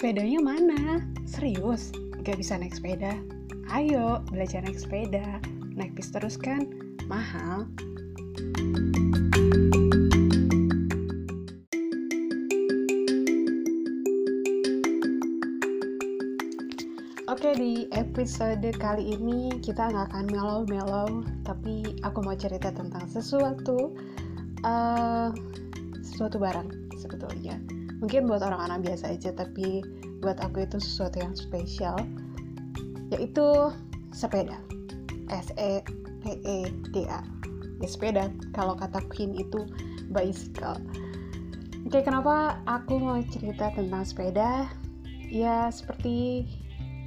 sepedanya mana? Serius? Gak bisa naik sepeda? Ayo, belajar naik sepeda. Naik bis terus kan? Mahal. Oke, di episode kali ini kita nggak akan mellow-mellow, tapi aku mau cerita tentang sesuatu, uh, sesuatu barang sebetulnya. Mungkin buat orang-orang biasa aja, tapi buat aku itu sesuatu yang spesial, yaitu sepeda. S E P E D A. Ya sepeda. Kalau kata Queen itu bicycle. Oke, kenapa aku mau cerita tentang sepeda? Ya, seperti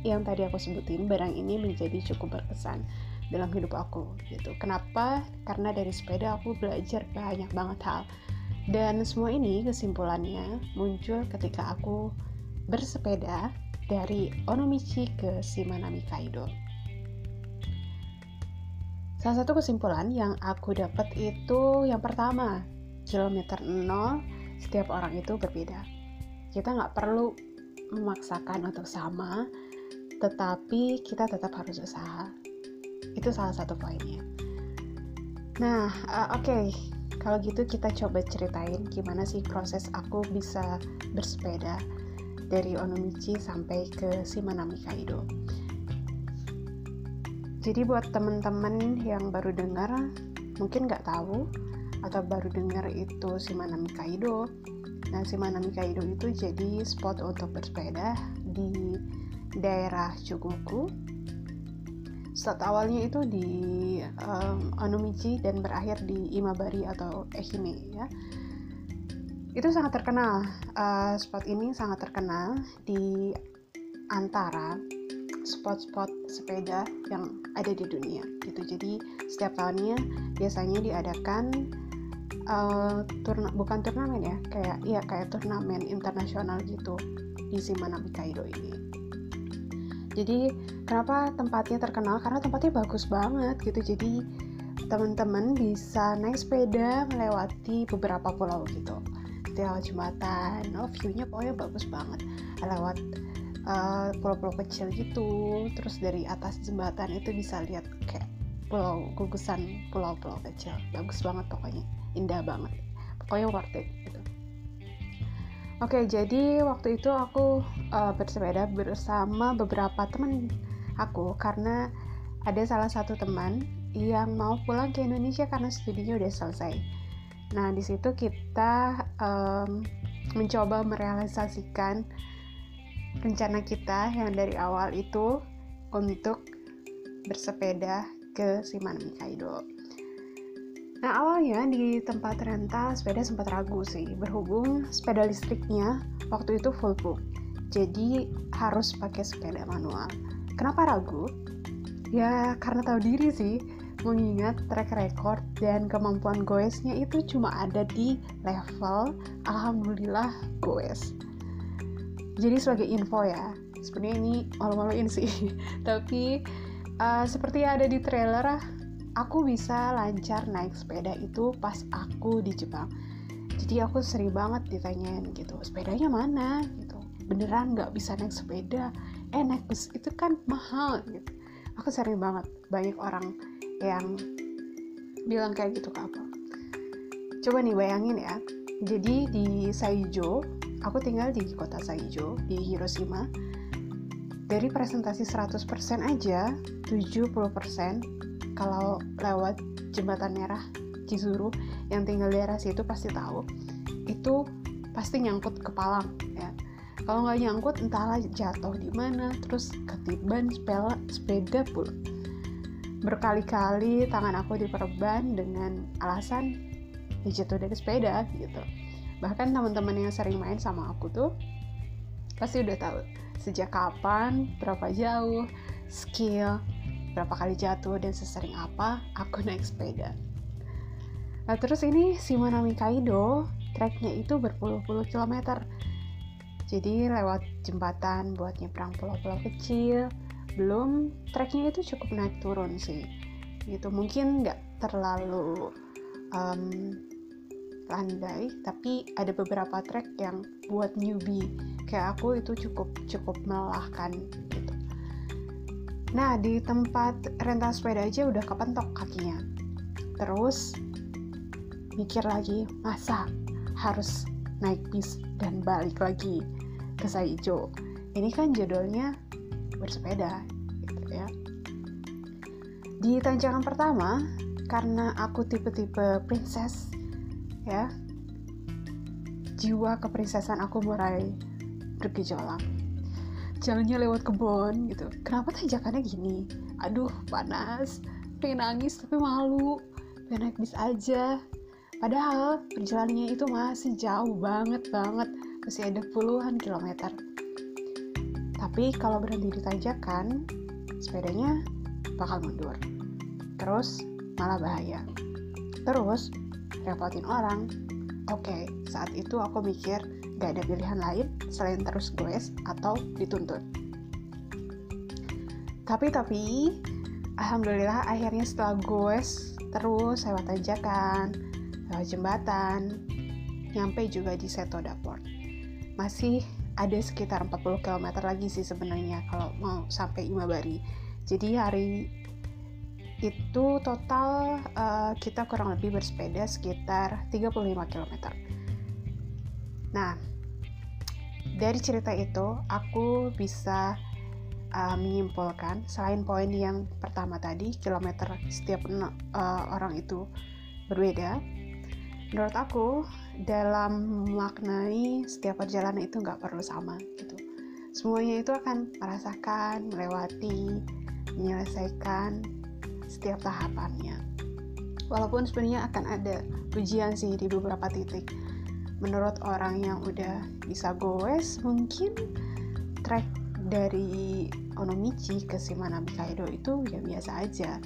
yang tadi aku sebutin, barang ini menjadi cukup berkesan dalam hidup aku gitu. Kenapa? Karena dari sepeda aku belajar banyak banget hal. Dan semua ini kesimpulannya muncul ketika aku bersepeda dari Onomichi ke Shimanami Kaido. Salah satu kesimpulan yang aku dapat itu yang pertama, kilometer 0 setiap orang itu berbeda. Kita nggak perlu memaksakan untuk sama, tetapi kita tetap harus usaha. Itu salah satu poinnya. Nah, uh, oke, okay. Kalau gitu kita coba ceritain gimana sih proses aku bisa bersepeda dari Onomichi sampai ke Shimanami Kaido. Jadi buat temen-temen yang baru dengar, mungkin nggak tahu atau baru dengar itu Shimanami Kaido. Nah, Shimanami Kaido itu jadi spot untuk bersepeda di daerah Chugoku. Start awalnya itu di um, Onomichi dan berakhir di Imabari atau Ehime ya. Itu sangat terkenal. Uh, spot ini sangat terkenal di antara spot-spot sepeda yang ada di dunia gitu. Jadi setiap tahunnya biasanya diadakan uh, turna bukan turnamen ya, kayak iya kayak turnamen internasional gitu di Shimanami Kaido ini jadi kenapa tempatnya terkenal? Karena tempatnya bagus banget gitu. Jadi teman-teman bisa naik sepeda melewati beberapa pulau gitu. Lewat jembatan. Oh viewnya pokoknya bagus banget. Lewat uh, pulau-pulau kecil gitu. Terus dari atas jembatan itu bisa lihat kayak pulau gugusan pulau-pulau kecil. Bagus banget pokoknya. Indah banget. Pokoknya worth it gitu Oke, jadi waktu itu aku uh, bersepeda bersama beberapa teman aku karena ada salah satu teman yang mau pulang ke Indonesia karena studinya udah selesai. Nah, di situ kita um, mencoba merealisasikan rencana kita yang dari awal itu untuk bersepeda ke Shimanami Kaido. Nah awalnya di tempat rental sepeda sempat ragu sih, berhubung sepeda listriknya waktu itu full book, jadi harus pakai sepeda manual. Kenapa ragu? Ya karena tahu diri sih, mengingat track record dan kemampuan goesnya itu cuma ada di level Alhamdulillah goes. Jadi sebagai info ya, sebenarnya ini malu-maluin sih, tapi uh, seperti ada di trailer aku bisa lancar naik sepeda itu pas aku di Jepang. Jadi aku sering banget ditanyain gitu sepedanya mana? Gitu. Beneran nggak bisa naik sepeda? Eh naik bus itu kan mahal gitu. Aku sering banget banyak orang yang bilang kayak gitu ke aku. Coba nih bayangin ya jadi di Saijo aku tinggal di kota Saijo di Hiroshima dari presentasi 100% aja 70% kalau lewat jembatan merah Cizuru yang tinggal di daerah situ pasti tahu. Itu pasti nyangkut ke ya. Kalau nggak nyangkut entahlah jatuh di mana terus ketiban sepeda sepeda pula. Berkali-kali tangan aku diperban dengan alasan ya jatuh dari sepeda gitu. Bahkan teman-teman yang sering main sama aku tuh pasti udah tahu sejak kapan berapa jauh skill berapa kali jatuh dan sesering apa aku naik sepeda. Nah terus ini Shimanami Kaido, treknya itu berpuluh-puluh kilometer. Jadi lewat jembatan buat nyebrang pulau-pulau kecil, belum treknya itu cukup naik turun sih. Gitu mungkin nggak terlalu um, landai tapi ada beberapa trek yang buat newbie kayak aku itu cukup cukup melelahkan nah di tempat rental sepeda aja udah kepentok kakinya. Terus mikir lagi masa harus naik bis dan balik lagi ke Saijo? Ini kan judulnya bersepeda gitu ya. Di tanjakan pertama karena aku tipe-tipe princess ya jiwa keprinsesan aku mulai bergejolak jalannya lewat kebun gitu kenapa tanjakannya gini aduh panas pengen nangis tapi malu pengen naik bis aja Padahal perjalanannya itu masih jauh banget banget, masih ada puluhan kilometer. Tapi kalau berhenti di tanjakan, sepedanya bakal mundur. Terus malah bahaya. Terus repotin orang. Oke, saat itu aku mikir gak ada pilihan lain selain terus goes atau dituntut. Tapi tapi, alhamdulillah akhirnya setelah goes terus lewat tanjakan, lewat jembatan, nyampe juga di Seto Daport. Masih ada sekitar 40 km lagi sih sebenarnya kalau mau sampai Imabari. Jadi hari itu total uh, kita kurang lebih bersepeda sekitar 35 km. Nah, dari cerita itu aku bisa uh, menyimpulkan selain poin yang pertama tadi kilometer setiap uh, orang itu berbeda menurut aku dalam memaknai setiap perjalanan itu nggak perlu sama gitu. Semuanya itu akan merasakan melewati menyelesaikan setiap tahapannya. Walaupun sebenarnya akan ada ujian sih di beberapa titik menurut orang yang udah bisa goes mungkin trek dari Onomichi ke Shimanami Kaido itu ya biasa aja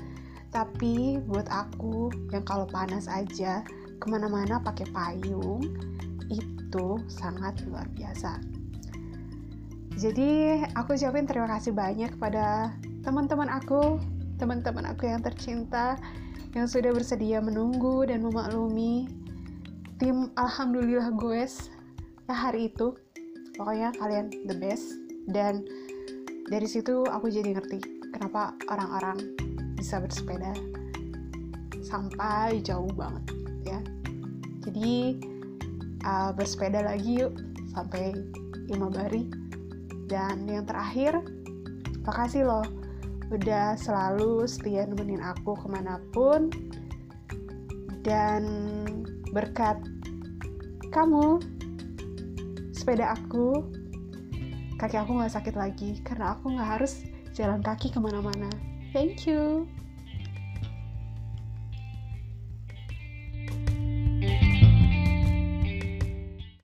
tapi buat aku yang kalau panas aja ke mana-mana pakai payung itu sangat luar biasa. Jadi aku ucapin terima kasih banyak kepada teman-teman aku, teman-teman aku yang tercinta yang sudah bersedia menunggu dan memaklumi tim Alhamdulillah Goes hari itu. Pokoknya kalian the best. Dan dari situ aku jadi ngerti kenapa orang-orang bisa bersepeda sampai jauh banget ya. Jadi uh, bersepeda lagi yuk sampai Imabari dan yang terakhir makasih loh udah selalu setia nemenin aku ke mana pun. Dan berkat kamu. Sepeda aku kaki aku nggak sakit lagi karena aku nggak harus jalan kaki ke mana-mana. Thank you